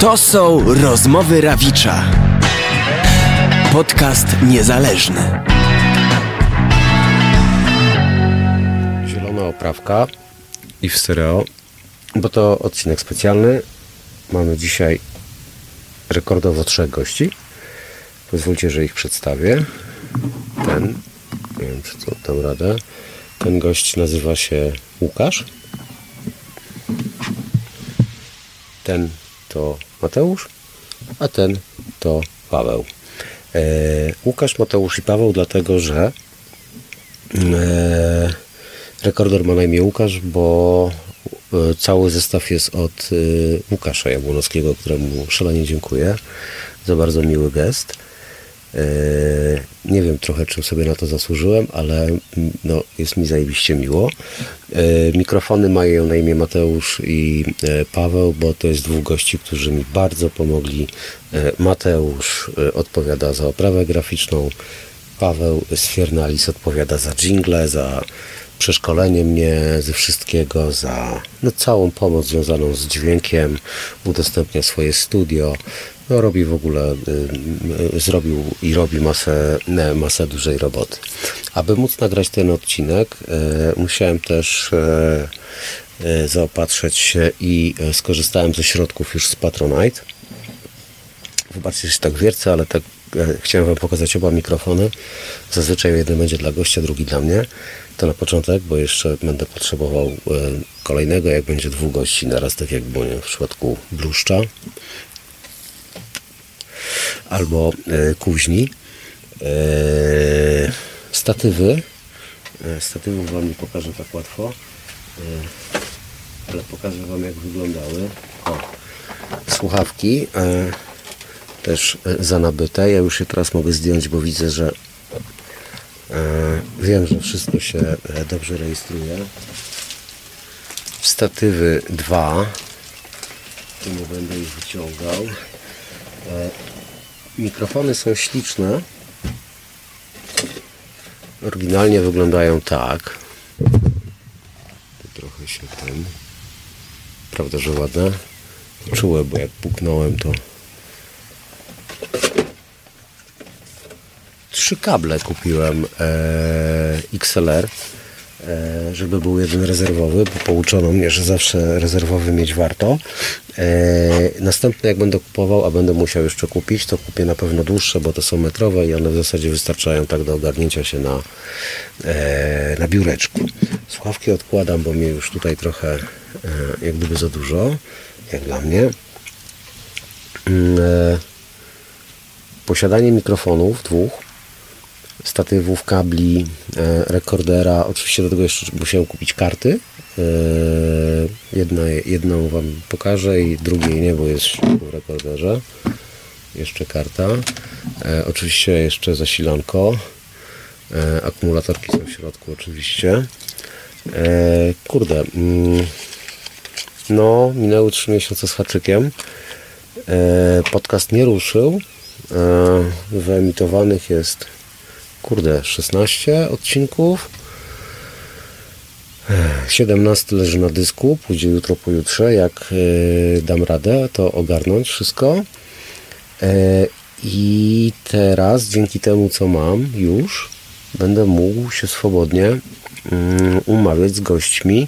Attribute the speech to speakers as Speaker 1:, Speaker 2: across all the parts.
Speaker 1: To są rozmowy Rawicza. Podcast niezależny.
Speaker 2: Zielona oprawka i w stereo, bo to odcinek specjalny. Mamy dzisiaj rekordowo trzech gości. Pozwólcie, że ich przedstawię. Ten, nie wiem czy to dam radę. Ten gość nazywa się Łukasz. Ten to Mateusz, a ten to Paweł. E, Łukasz, Mateusz i Paweł, dlatego że e, rekordor ma na imię Łukasz, bo e, cały zestaw jest od e, Łukasza Jabłonowskiego, któremu szalenie dziękuję za bardzo miły gest. E, Nie wiem trochę, czym sobie na to zasłużyłem, ale mm, no, jest mi zajebiście miło. E, Mikrofony mają na imię Mateusz i e, Paweł, bo to jest dwóch gości, którzy mi bardzo pomogli. Mateusz odpowiada za oprawę graficzną, Paweł Sfiernalis odpowiada za jingle, za przeszkolenie mnie ze wszystkiego, za no, całą pomoc związaną z dźwiękiem, udostępnia swoje studio, no, robi w ogóle, y, y, zrobił i robi masę, ne, masę dużej roboty. Aby móc nagrać ten odcinek, y, musiałem też y, y, zaopatrzyć się i y, skorzystałem ze środków już z Patronite. Wybaczcie, że tak wiercę, ale tak chciałem Wam pokazać oba mikrofony. Zazwyczaj jeden będzie dla gościa, drugi dla mnie. To na początek, bo jeszcze będę potrzebował kolejnego, jak będzie dwóch gości naraz, tak jak było nie, w przypadku bluszcza albo e, kuźni. E, statywy. E, statywów Wam nie pokażę tak łatwo, ale pokażę Wam jak wyglądały. O, słuchawki. Też e, za nabyte. Ja już je teraz mogę zdjąć, bo widzę, że wiem, że wszystko się dobrze rejestruje. Statywy 2. Tu nie będę ich wyciągał. Mikrofony są śliczne. Oryginalnie wyglądają tak. Trochę się ten. Prawda, że ładne? Czułe, bo jak puknąłem to trzy kable kupiłem e, XLR, żeby był jeden rezerwowy, bo pouczono mnie, że zawsze rezerwowy mieć warto. E, następny jak będę kupował, a będę musiał jeszcze kupić, to kupię na pewno dłuższe, bo to są metrowe i one w zasadzie wystarczają tak do ogarnięcia się na, e, na biureczku. Słuchawki odkładam, bo mnie już tutaj trochę e, jak gdyby za dużo, jak dla mnie. Mm, e, posiadanie mikrofonów dwóch, statywów, kabli, e, rekordera. Oczywiście do tego jeszcze musiałem kupić karty. E, jedna, jedną Wam pokażę i drugiej nie, bo jest w rekorderze. Jeszcze karta. E, oczywiście jeszcze zasilanko. Akumulatorki są w środku oczywiście. Kurde. Mm, no, minęły 3 miesiące z haczykiem. Podcast nie ruszył. Wyemitowanych jest kurde 16 odcinków. E, 17 leży na dysku, pójdzie jutro, pojutrze. Jak e, dam radę, to ogarnąć wszystko. E, I teraz, dzięki temu, co mam już, będę mógł się swobodnie mm, umawiać z gośćmi.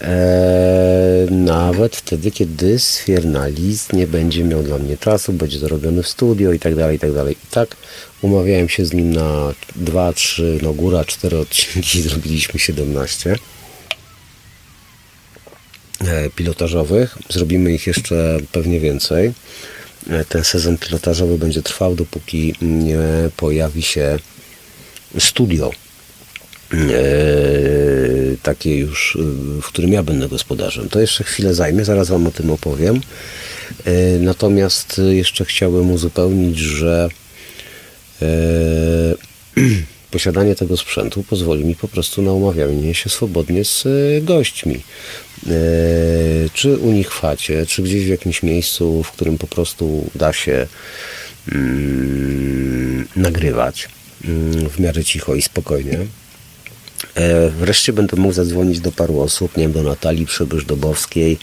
Speaker 2: E, nawet wtedy, kiedy sfiernalist nie będzie miał dla mnie czasu, będzie to robiony w studio i tak dalej, i tak dalej. I tak umawiałem się z nim na 2, 3, no góra 4 odcinki, zrobiliśmy 17 e, pilotażowych. Zrobimy ich jeszcze pewnie więcej. E, Ten sezon pilotażowy będzie trwał, dopóki nie pojawi się studio takie już, e, w którym ja będę gospodarzem. To jeszcze chwilę zajmie, zaraz Wam o tym opowiem. E, Natomiast jeszcze chciałbym uzupełnić, że e, posiadanie tego sprzętu pozwoli mi po prostu na umawianie się swobodnie z e, gośćmi. E, Czy u nich w chacie, czy gdzieś w jakimś miejscu, w którym po prostu da się mm, nagrywać mm, w miarę cicho i spokojnie. E, Wreszcie będę mógł zadzwonić do paru osób, nie wiem, do Natalii Przybysz-Dobowskiej,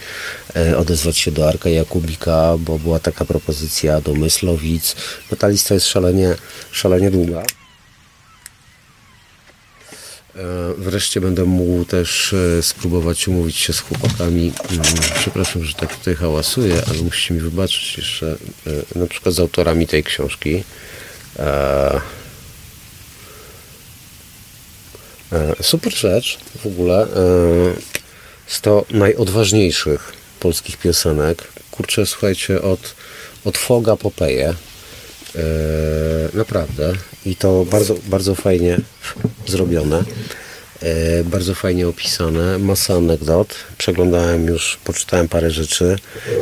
Speaker 2: e, odezwać się do Arka Jakubika, bo była taka propozycja do Myslowic. No ta lista jest szalenie, szalenie długa. E, Wreszcie będę mógł też spróbować umówić się z chłopakami. Mm, Przepraszam, że tak tutaj hałasuję, ale musicie mi wybaczyć jeszcze na przykład z autorami tej książki. E, E, Super rzecz w ogóle. e, Z to najodważniejszych polskich piosenek. Kurczę, słuchajcie, od, od Foga Popeje. E, Naprawdę. I to bardzo, bardzo fajnie zrobione. E, Bardzo fajnie opisane. Masa anegdot. Przeglądałem już, poczytałem parę rzeczy.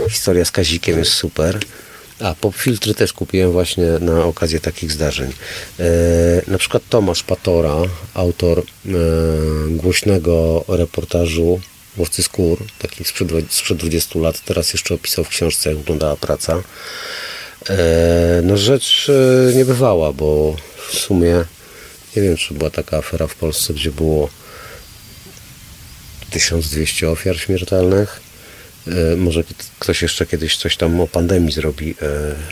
Speaker 2: Historia z Kazikiem jest super. A, popfiltry też kupiłem właśnie na okazję takich zdarzeń. E, na przykład Tomasz Patora, autor e, głośnego reportażu Łowcy Skór, taki sprzed, sprzed 20 lat, teraz jeszcze opisał w książce, jak wyglądała praca. E, no rzecz e, niebywała, bo w sumie nie wiem, czy była taka afera w Polsce, gdzie było 1200 ofiar śmiertelnych. E, Może ktoś jeszcze kiedyś coś tam o pandemii zrobi, e,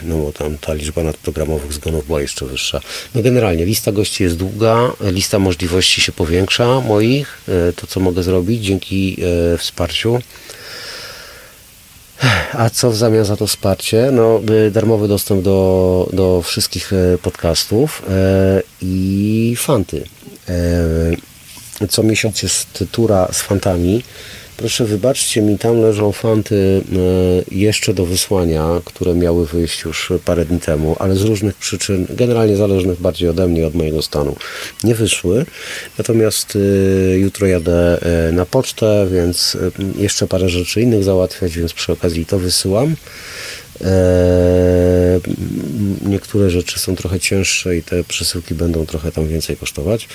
Speaker 2: no bo tam ta liczba nadprogramowych zgonów była jeszcze wyższa. No generalnie lista gości jest długa, lista możliwości się powiększa moich, e, to co mogę zrobić dzięki wsparciu. A co w zamian za to wsparcie? No, darmowy dostęp do, do wszystkich podcastów i fanty. Co miesiąc jest tura z fantami. Proszę wybaczcie mi, tam leżą fanty e, jeszcze do wysłania, które miały wyjść już parę dni temu, ale z różnych przyczyn, generalnie zależnych bardziej ode mnie, od mojego stanu, nie wyszły. Natomiast e, jutro jadę e, na pocztę, więc jeszcze parę rzeczy innych załatwiać, więc przy okazji to wysyłam. Niektóre rzeczy są trochę cięższe i te przesyłki będą trochę tam więcej kosztować,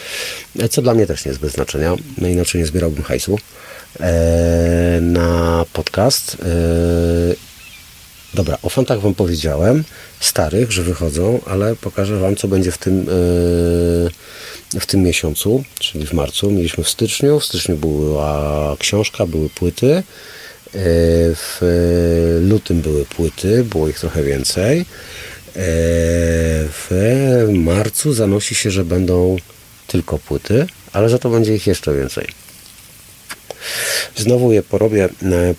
Speaker 2: co dla mnie też nie jest bez znaczenia, no inaczej nie zbierałbym hajsu na podcast. Eee, Dobra, o fantach Wam powiedziałem, starych, że wychodzą, ale pokażę Wam, co będzie w tym, yy, w tym miesiącu, czyli w marcu. Mieliśmy w styczniu, w styczniu była książka, były płyty, w lutym były płyty, było ich trochę więcej. W marcu zanosi się, że będą tylko płyty, ale za to będzie ich jeszcze więcej. Znowu je porobię,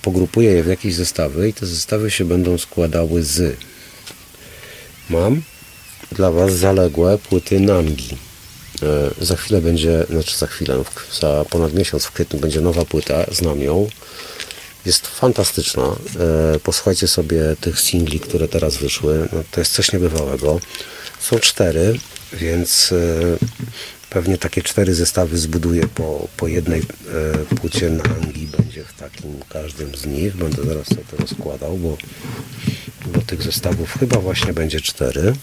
Speaker 2: pogrupuję je w jakieś zestawy i te zestawy się będą składały z mam dla Was zaległe płyty Nangi. E, Za chwilę będzie, znaczy za chwilę, za ponad miesiąc w kwietniu będzie nowa płyta, znam ją. Jest fantastyczna. E, Posłuchajcie sobie tych singli, które teraz wyszły. No, to jest coś niebywałego. Są cztery, więc e, pewnie takie cztery zestawy zbuduję po, po jednej e, płycie na Anglii. Będzie w takim każdym z nich. Będę zaraz sobie to rozkładał, bo, bo tych zestawów chyba właśnie będzie cztery.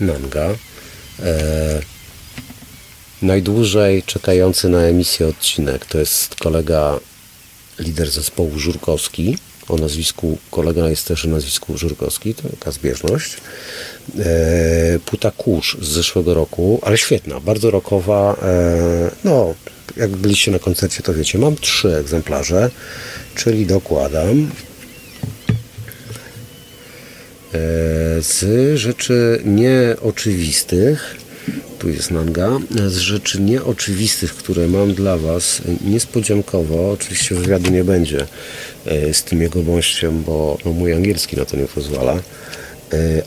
Speaker 2: Nanga. E, najdłużej czekający na emisję odcinek to jest kolega, lider zespołu Żurkowski. O nazwisku, kolega jest też o nazwisku Żurkowski, to taka zbieżność. E, płyta Kurz z zeszłego roku, ale świetna, bardzo rockowa. E, no, jak byliście na koncercie, to wiecie, mam trzy egzemplarze, czyli dokładam E, z rzeczy nieoczywistych, tu jest Nanga, z rzeczy nieoczywistych, które mam dla Was niespodziankowo, oczywiście wywiadu nie będzie z tym jego gościem, bo no, mój angielski na to nie pozwala,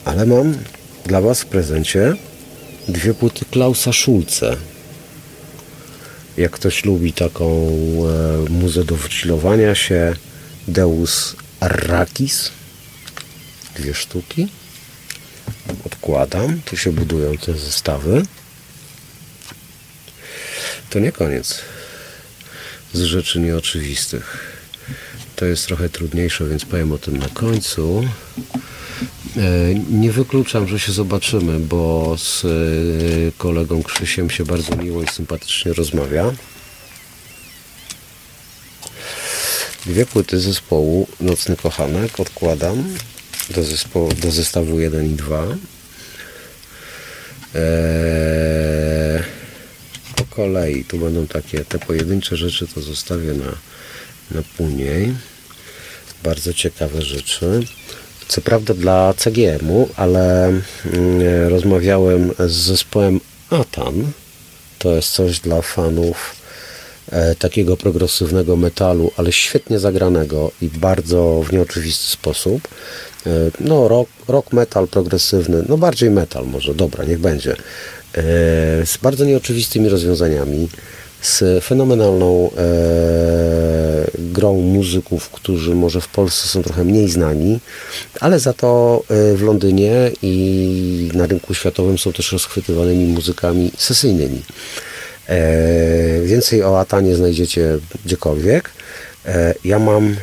Speaker 2: ale mam dla Was w prezencie dwie płyty Klausa Schulze. Jak ktoś lubi taką e, muzę do wychillowania się, Deus Arrakis, dwie sztuki. Odkładam. Tu się budują te zestawy. To nie koniec z rzeczy nieoczywistych. To jest trochę trudniejsze, więc powiem o tym na końcu. E, Nie wykluczam, że się zobaczymy, bo z e, kolegą Krzysiem się bardzo miło i sympatycznie rozmawia. Dwie płyty zespołu Nocny Kochanek odkładam do, zespołu, do zestawu 1 i 2. Eee, kolei, tu będą takie te pojedyncze rzeczy, to zostawię na, na później. Bardzo ciekawe rzeczy. Co prawda dla CGM-u, ale mm, rozmawiałem z zespołem Atan. To jest coś dla fanów e, takiego progresywnego metalu, ale świetnie zagranego i bardzo w nieoczywisty sposób. E, no, rock, rock metal progresywny, no bardziej metal może, dobra, niech będzie. E, z bardzo nieoczywistymi rozwiązaniami, z fenomenalną grą muzyków, którzy może w Polsce są trochę mniej znani, ale za to e, w Londynie i na rynku światowym są też rozchwytywanymi muzykami sesyjnymi. E, więcej o Atanie znajdziecie gdziekolwiek. E, ja mam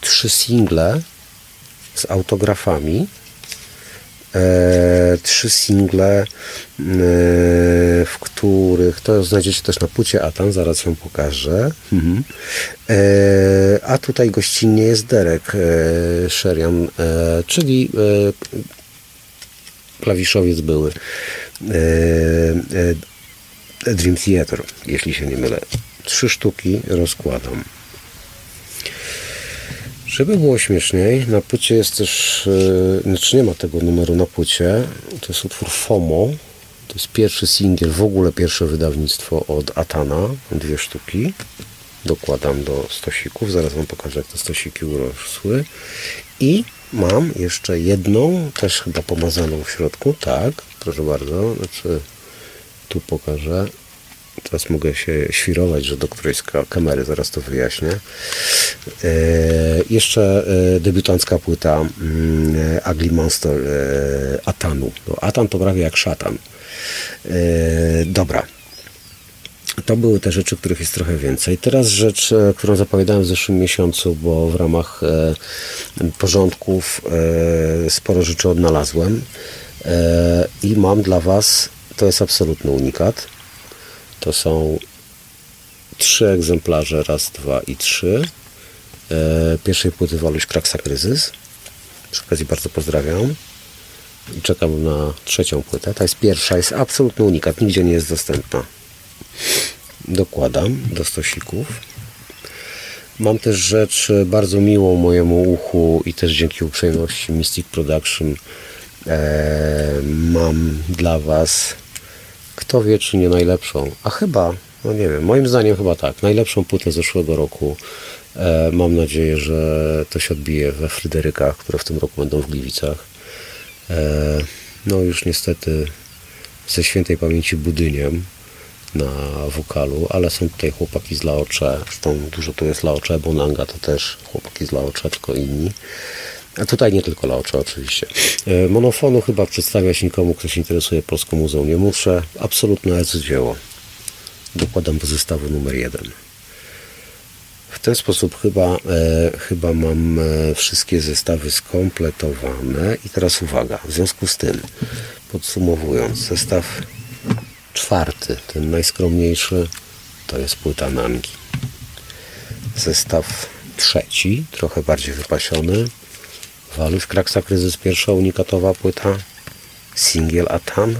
Speaker 2: trzy single z autografami. E, trzy single, e, w których to znajdziecie też na płycie Atan, zaraz ją pokażę. Mhm. E, a tutaj gościnnie jest Derek Sherian, czyli klawiszowiec były Dream Theater, jeśli się nie mylę. Trzy sztuki rozkładam. Żeby było śmieszniej, na płycie jest też, yy, znaczy nie ma tego numeru na płycie, to jest utwór FOMO, to jest pierwszy singiel, w ogóle pierwsze wydawnictwo od Atana, dwie sztuki, dokładam do stosików, zaraz Wam pokażę jak te stosiki urosły. I mam jeszcze jedną, też chyba pomazaną w środku, tak, proszę bardzo, znaczy tu pokażę, teraz mogę się świrować, że do którejś kamery, zaraz to wyjaśnię. E, jeszcze e, debiutancka płyta mm, Ugly Monster e, Atanu. No, Atan to prawie jak szatan. Dobra. To były te rzeczy, których jest trochę więcej. Teraz rzecz, którą zapowiadałem w zeszłym miesiącu, bo w ramach porządków sporo rzeczy odnalazłem i mam dla Was, to jest absolutny unikat. To są trzy egzemplarze, raz, dwa i trzy. E, pierwszej płyty Waluś Kraksa Kryzys. Przy okazji bardzo pozdrawiam. I czekam na trzecią płytę. Ta jest pierwsza, jest absolutny unikat, nigdzie nie jest dostępna. Dokładam do stosików. Mam też rzecz bardzo miłą mojemu uchu i też dzięki uprzejmości Mystic Production e, mam dla Was kto wie, czy nie najlepszą, a chyba, no nie wiem, moim zdaniem chyba tak, najlepszą płytę zeszłego roku. E, mam nadzieję, że to się odbije we Fryderykach, które w tym roku będą w Gliwicach. E, no już niestety ze świętej pamięci Budyniem na wokalu, ale są tutaj chłopaki z Laocze, zresztą dużo tu jest Laocze, Bonanga to też chłopaki z Laocze, tylko inni. A tutaj nie tylko Laocze oczywiście. E, Monofonu chyba przedstawiać nikomu, kto się interesuje polską muzeum nie muszę. Absolutne dzieło. Dokładam do zestawu numer jeden. W ten sposób chyba, e, chyba mam e, wszystkie zestawy skompletowane. I teraz uwaga, w związku z tym, podsumowując, zestaw czwarty, ten najskromniejszy, to jest płyta Nangi. Zestaw trzeci, trochę bardziej wypasiony, Waluś Kraksa Kryzys, pierwsza unikatowa płyta, singiel Atan,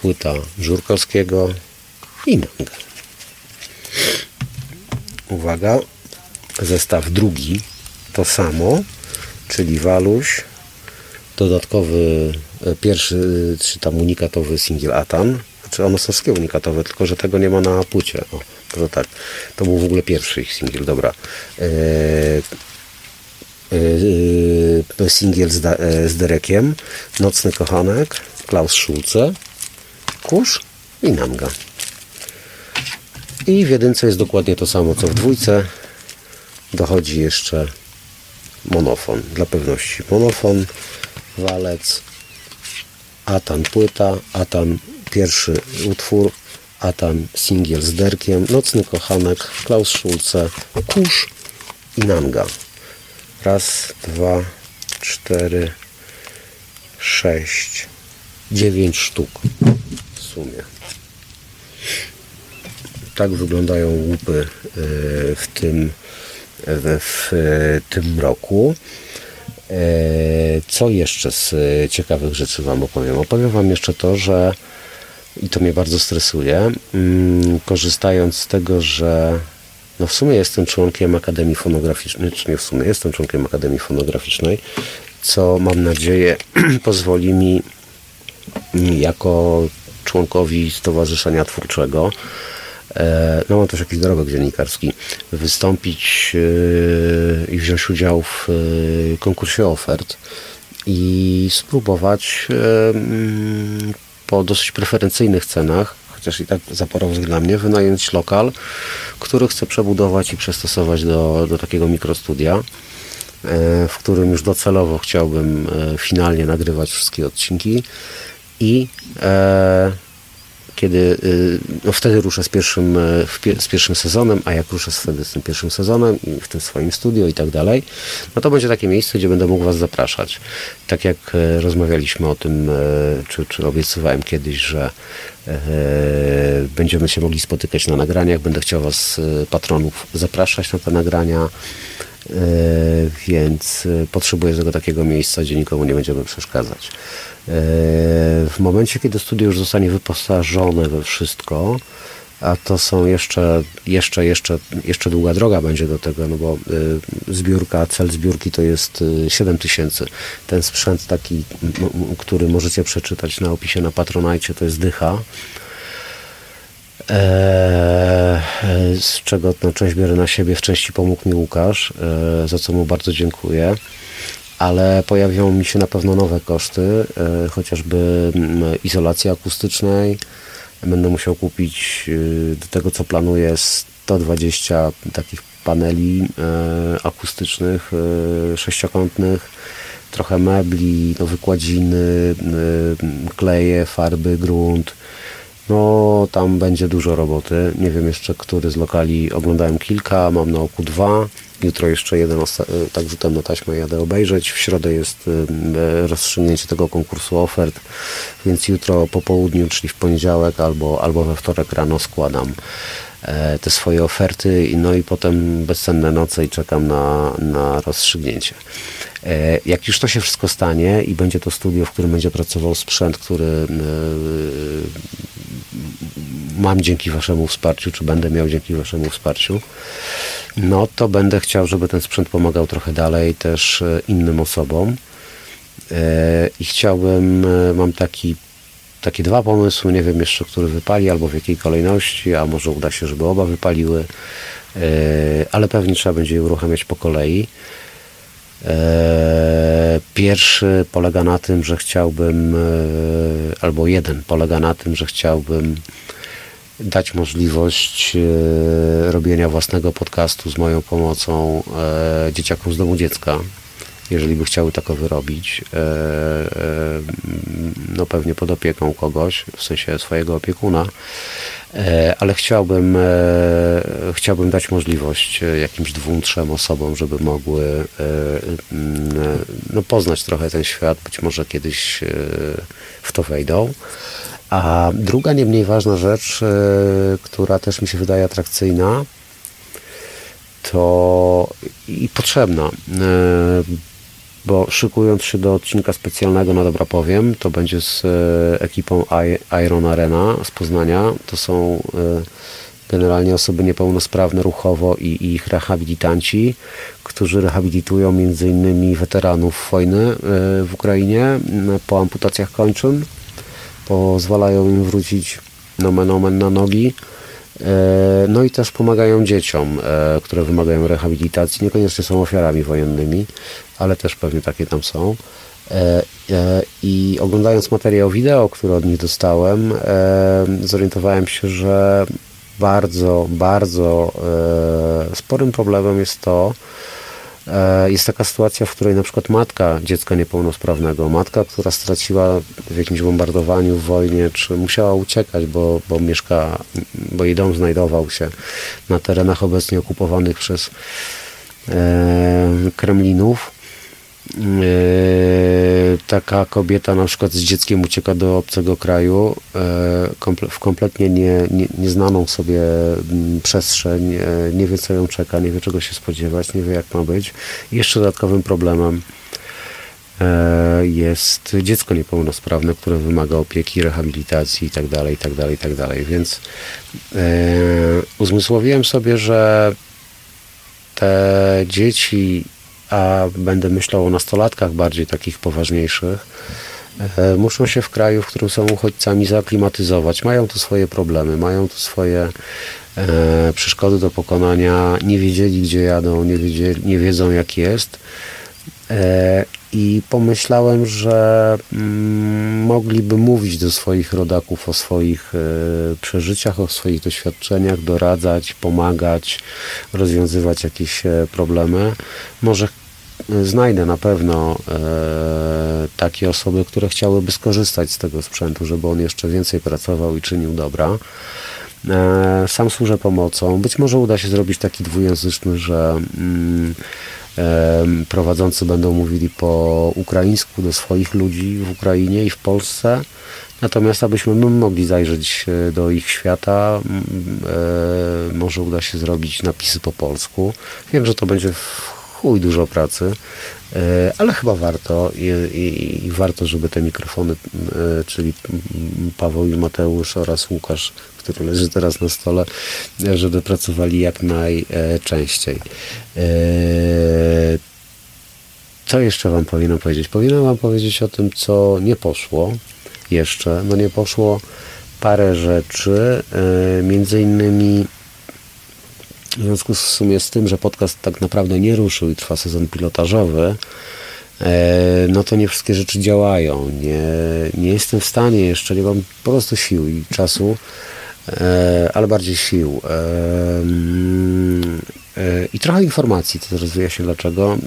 Speaker 2: płyta Żurkowskiego i Nanga. Uwaga, zestaw drugi, to samo, czyli Waluś, dodatkowy e, pierwszy, czy tam unikatowy singiel Atan, znaczy one są wszystkie unikatowe, tylko że tego nie ma na płycie. O, to tak, to był w ogóle pierwszy ich singiel, dobra. Eee, singiel z, yy, z Derekiem, Nocny Kochanek, Klaus Schulze, Kurz i Nanga. I w jedynce jest dokładnie to samo co w dwójce. Dochodzi jeszcze monofon, dla pewności. Monofon, walec, Atan płyta, Atan pierwszy utwór, Atan singiel z Derkiem, Nocny Kochanek, Klaus Schulze, Kurz i Nanga. Raz, dwa, cztery, sześć, dziewięć sztuk w sumie. Tak wyglądają łupy e, w tym, w, w tym roku. E, Co jeszcze z ciekawych rzeczy Wam opowiem? Opowiem Wam jeszcze to, że i to mnie bardzo stresuje. Mm, korzystając z tego, że no w sumie jestem członkiem Akademii Fonograficznej, czy nie w sumie jestem członkiem Akademii Fonograficznej, co mam nadzieję pozwoli mi jako członkowi Stowarzyszenia Twórczego e, no mam też jakiś dorobek dziennikarski, wystąpić e, i wziąć udział w e, konkursie ofert i spróbować mm, po dosyć preferencyjnych cenach, chociaż i tak zaporowych dla mnie, wynająć lokal, który chcę przebudować i przystosować do, do takiego mikrostudia, w którym już docelowo chciałbym finalnie nagrywać wszystkie odcinki i e, kiedy y, no wtedy ruszę z pierwszym, e, z pierwszym sezonem, a jak ruszę wtedy z tym pierwszym sezonem i w tym swoim studio i tak dalej, no to będzie takie miejsce, gdzie będę mógł Was zapraszać. Tak jak e, rozmawialiśmy o tym, czy, czy obiecywałem kiedyś, że będziemy się mogli spotykać na nagraniach, będę chciał Was, patronów, zapraszać na te nagrania. Więc potrzebuję tego takiego miejsca, gdzie nikomu nie będziemy przeszkadzać. E, w momencie, kiedy studio już zostanie wyposażone we wszystko, a to są jeszcze, jeszcze, jeszcze, jeszcze długa droga będzie do tego, no bo zbiórka, cel zbiórki to jest y, 7 tysięcy. Ten sprzęt taki, który możecie przeczytać na opisie na Patronajcie, to jest dycha. E, z czego no, część biorę na siebie, w części pomógł mi Łukasz, e, za co mu bardzo dziękuję ale pojawią mi się na pewno nowe koszty, e, chociażby izolacji akustycznej. Będę musiał kupić do tego, co planuję, 120 takich paneli akustycznych, sześciokątnych, trochę mebli, no, wykładziny, kleje, farby, grunt. No, tam będzie dużo roboty. Nie wiem jeszcze, który z lokali oglądałem kilka, mam na oku dwa. Jutro jeszcze jeden, e, tak rzutem na taśmę jadę obejrzeć. W środę jest e, rozstrzygnięcie tego konkursu ofert, więc jutro po południu, czyli w poniedziałek albo, albo we wtorek rano składam e, te swoje oferty, no i potem bezcenne noce i czekam na, na rozstrzygnięcie. Jak już to się wszystko stanie i będzie to studio, w którym będzie pracował sprzęt, który mam dzięki Waszemu wsparciu, czy będę miał dzięki Waszemu wsparciu, no to będę chciał, żeby ten sprzęt pomagał trochę dalej też e, innym osobom. E, I chciałbym, e, mam taki, takie dwa pomysły, nie wiem jeszcze, który wypali, albo w jakiej kolejności, a może uda się, żeby oba wypaliły, ale pewnie trzeba będzie je uruchamiać po kolei. Pierwszy polega na tym, że chciałbym, albo jeden polega na tym, że chciałbym dać możliwość e, robienia własnego podcastu z moją pomocą e, dzieciakom z domu dziecka, jeżeli by chciały takowy robić, e, no pewnie pod opieką kogoś, w sensie swojego opiekuna, ale chciałbym, chciałbym dać możliwość jakimś dwóm, trzem osobom, żeby mogły no, poznać trochę ten świat, być może kiedyś w to wejdą. A druga, nie mniej ważna rzecz, e, która też mi się wydaje atrakcyjna, to i potrzebna, e, bo szykując się do odcinka specjalnego na Dobra Powiem, to będzie z e, ekipą Iron Arena z Poznania. To są generalnie osoby niepełnosprawne ruchowo i ich rehabilitanci, którzy rehabilitują m.in. weteranów wojny w Ukrainie po amputacjach kończyn pozwalają im wrócić nomen omen na nogi. E, no i też pomagają dzieciom, e, które wymagają rehabilitacji. Niekoniecznie są ofiarami wojennymi, ale też pewnie takie tam są. E, I oglądając materiał wideo, który od nich dostałem, zorientowałem się, że bardzo, bardzo sporym problemem jest to, jest taka sytuacja, w której na przykład matka dziecka niepełnosprawnego, matka, która straciła w jakimś bombardowaniu, w wojnie, czy musiała uciekać, bo, bo mieszka, bo jej dom znajdował się na terenach obecnie okupowanych przez e, Kremlinów, E, taka kobieta na przykład z dzieckiem ucieka do obcego kraju e, w kompletnie nie, nie, nieznaną sobie przestrzeń, e, nie wie co ją czeka, nie wie czego się spodziewać, nie wie jak ma być. Jeszcze dodatkowym problemem e, jest dziecko niepełnosprawne, które wymaga opieki, rehabilitacji itd., itd., itd. Więc e, uzmysłowiłem sobie, że te dzieci, a będę myślał o nastolatkach bardziej takich poważniejszych, e, muszą się w kraju, w którym są uchodźcami, zaaklimatyzować. Mają tu swoje problemy, mają tu swoje e, przeszkody do pokonania, nie wiedzieli, gdzie jadą, nie, wiedzieli, nie wiedzą, jak jest. E, I pomyślałem, że mm, mogliby mówić do swoich rodaków o swoich e, przeżyciach, o swoich doświadczeniach, doradzać, pomagać, rozwiązywać jakieś e, problemy. Może e, znajdę na pewno takie osoby, które chciałyby skorzystać z tego sprzętu, żeby on jeszcze więcej pracował i czynił dobra. Sam służę pomocą. Być może uda się zrobić taki dwujęzyczny, że mm, prowadzący będą mówili po ukraińsku do swoich ludzi w Ukrainie i w Polsce. Natomiast abyśmy my mogli zajrzeć e, do ich świata, e, może uda się zrobić napisy po polsku. Wiem, że to będzie w chuj dużo pracy, e, ale chyba warto i, i, i warto, żeby te mikrofony, e, czyli Paweł i Mateusz oraz Łukasz, który leży teraz na stole, e, żeby pracowali jak najczęściej. Co jeszcze Wam powinienem powiedzieć? Powinienem Wam powiedzieć o tym, co nie poszło jeszcze. No nie poszło parę rzeczy, między innymi w związku z, w sumie z tym, że podcast tak naprawdę nie ruszył i trwa sezon pilotażowy, e, no to nie wszystkie rzeczy działają. Nie, nie jestem w stanie jeszcze, nie mam po prostu sił i czasu, e, ale bardziej sił. E, mm, I trochę informacji, to teraz wyjaśnię dlaczego.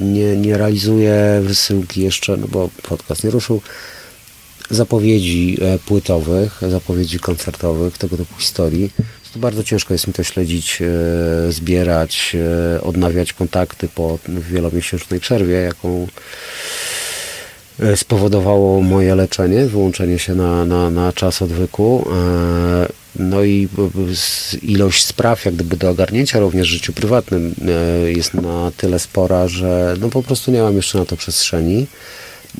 Speaker 2: Nie, nie realizuję wysyłki jeszcze, no bo podcast nie ruszył zapowiedzi płytowych, zapowiedzi koncertowych, tego typu historii. To bardzo ciężko jest mi to śledzić, e, zbierać, e, odnawiać kontakty po wielomiesięcznej przerwie, jaką e, spowodowało moje leczenie, wyłączenie się na, na, na czas odwyku. No i ilość spraw jak gdyby do ogarnięcia również w życiu prywatnym jest na tyle spora, że no po prostu nie mam jeszcze na to przestrzeni.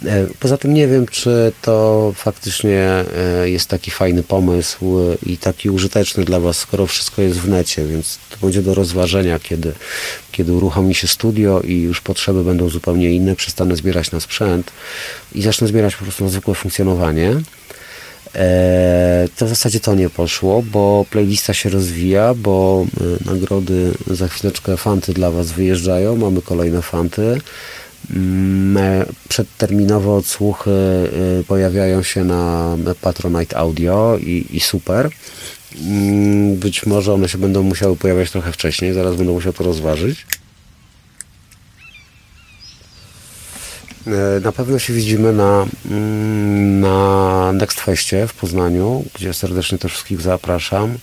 Speaker 2: E, Poza tym nie wiem, czy to faktycznie e, jest taki fajny pomysł e, i taki użyteczny dla Was, skoro wszystko jest w necie, więc to będzie do rozważenia, kiedy, kiedy uruchomi się studio i już potrzeby będą zupełnie inne, przestanę zbierać na sprzęt i zacznę zbierać po prostu na zwykłe funkcjonowanie. To w zasadzie to nie poszło, bo playlista się rozwija, bo nagrody za chwileczkę fanty dla Was wyjeżdżają, mamy kolejne fanty. Mm, e, Przedterminowe odsłuchy e, pojawiają się na Patronite Audio i, i super. Mm, Być może one się będą musiały pojawiać trochę wcześniej, zaraz będę musiał to rozważyć. E, Na pewno się widzimy na, mm, na Next Festie w Poznaniu, gdzie serdecznie też wszystkich zapraszam.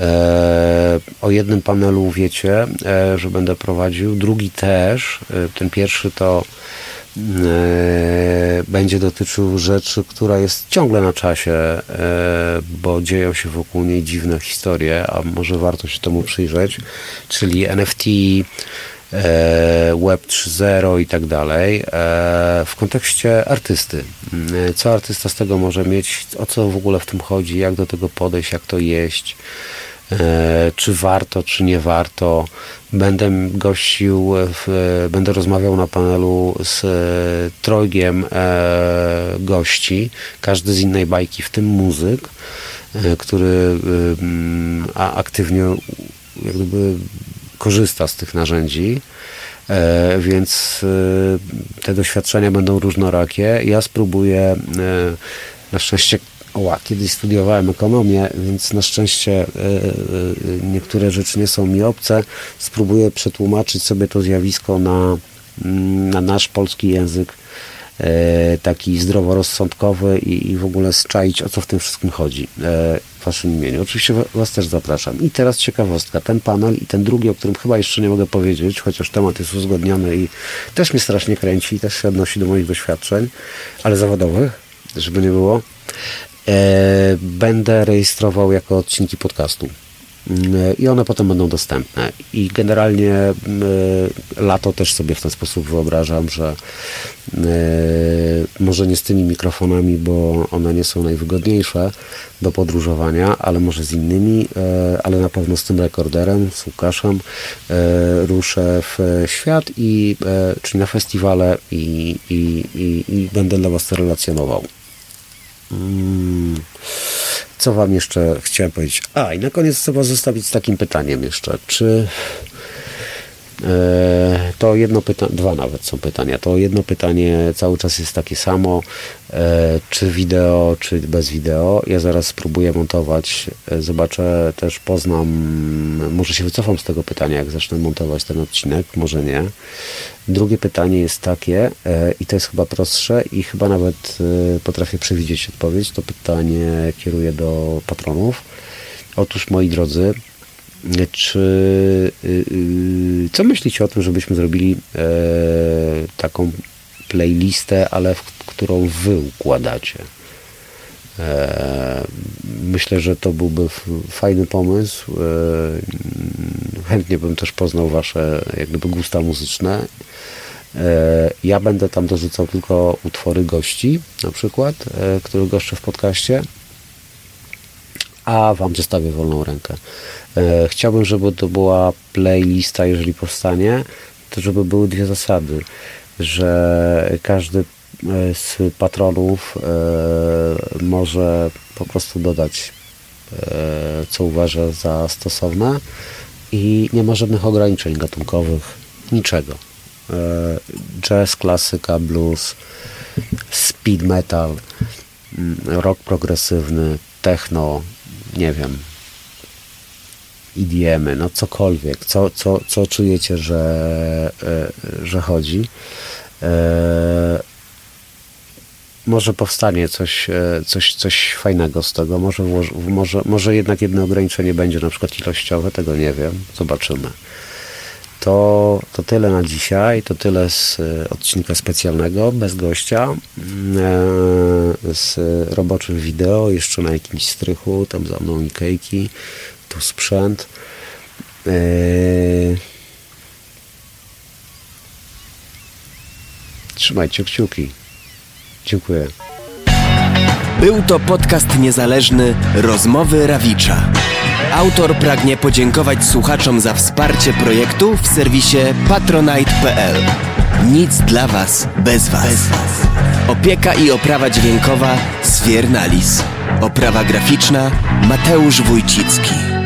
Speaker 2: E, o jednym panelu wiecie, e, że będę prowadził, drugi też. E, ten pierwszy to będzie dotyczył rzeczy, która jest ciągle na czasie, bo dzieją się wokół niej dziwne historie, a może warto się temu przyjrzeć, czyli NFT, Web 3.0 i tak dalej, w kontekście artysty. Co artysta z tego może mieć, o co w ogóle w tym chodzi, jak do tego podejść, jak to jeść, czy warto, czy nie warto. Będę gościł, w, będę rozmawiał na panelu z e, trojgiem e, gości, każdy z innej bajki, w tym muzyk, e, który aktywnie jak gdyby korzysta z tych narzędzi. E, więc e, te doświadczenia będą różnorakie. Ja spróbuję, e, na szczęście, oła, kiedyś studiowałem ekonomię, więc na szczęście e, e, niektóre rzeczy nie są mi obce. Spróbuję przetłumaczyć sobie to zjawisko na, mm, na nasz polski język, e, taki zdroworozsądkowy i, i w ogóle zczaić, o co w tym wszystkim chodzi w Waszym imieniu. Oczywiście wa- Was też zapraszam. I teraz ciekawostka, ten panel i ten drugi, o którym chyba jeszcze nie mogę powiedzieć, chociaż temat jest uzgodniony i też mnie strasznie kręci i też się odnosi do moich doświadczeń, ale zawodowych, żeby nie było. E, będę rejestrował jako odcinki podcastu. Mm, I one potem będą dostępne. I generalnie mm, lato też sobie w ten sposób wyobrażam, że może nie z tymi mikrofonami, bo one nie są najwygodniejsze do podróżowania, ale może z innymi, ale na pewno z tym rekorderem, z Łukaszem ruszę w świat i czyli na festiwale i, i, i, i będę dla Was to relacjonował. Mm. Co Wam jeszcze chciałem powiedzieć? A, i na koniec trzeba zostawić z takim pytaniem jeszcze. Czy to jedno pytanie, dwa nawet są pytania. To jedno pytanie cały czas jest takie samo, e, czy wideo, czy bez wideo. Ja zaraz spróbuję montować, e, zobaczę też, poznam, może się wycofam z tego pytania, jak zacznę montować ten odcinek, może nie. Drugie pytanie jest takie, i to jest chyba prostsze i chyba nawet potrafię przewidzieć odpowiedź. To pytanie kieruję do patronów. Otóż, moi drodzy, czy y, y, co myślicie o tym, żebyśmy zrobili e, taką playlistę, ale w którą wy układacie? E, myślę, że to byłby fajny pomysł. E, chętnie bym też poznał wasze jak gdyby gusta muzyczne. Ja będę tam dorzucał tylko utwory gości, na przykład, których goszczę w podcaście a Wam zostawię wolną rękę. E, chciałbym, żeby to była playlista, jeżeli powstanie, to żeby były dwie zasady, że każdy e, z patronów e, może po prostu dodać, co uważa za stosowne i nie ma żadnych ograniczeń gatunkowych, niczego. Jazz, klasyka, blues, speed metal, rock progresywny, techno, nie wiem, idiemy, no cokolwiek, co, co, co czujecie, że, e, że chodzi. E, może powstanie coś, e, coś, coś fajnego z tego, może, może, może jednak jedno ograniczenie będzie na przykład ilościowe, tego nie wiem, zobaczymy. To, to tyle na dzisiaj, to tyle z e, odcinka specjalnego, bez gościa, e, z roboczym wideo, jeszcze na jakimś strychu, tam za mną Ikejki, tu sprzęt. E, trzymajcie kciuki. Dziękuję.
Speaker 1: Był to podcast niezależny Rozmowy Rawicza. Autor pragnie podziękować słuchaczom za wsparcie projektu w serwisie patronite.pl. Nic dla Was bez Was. Opieka i oprawa dźwiękowa Sfiernalis. Oprawa graficzna Mateusz Wójcicki.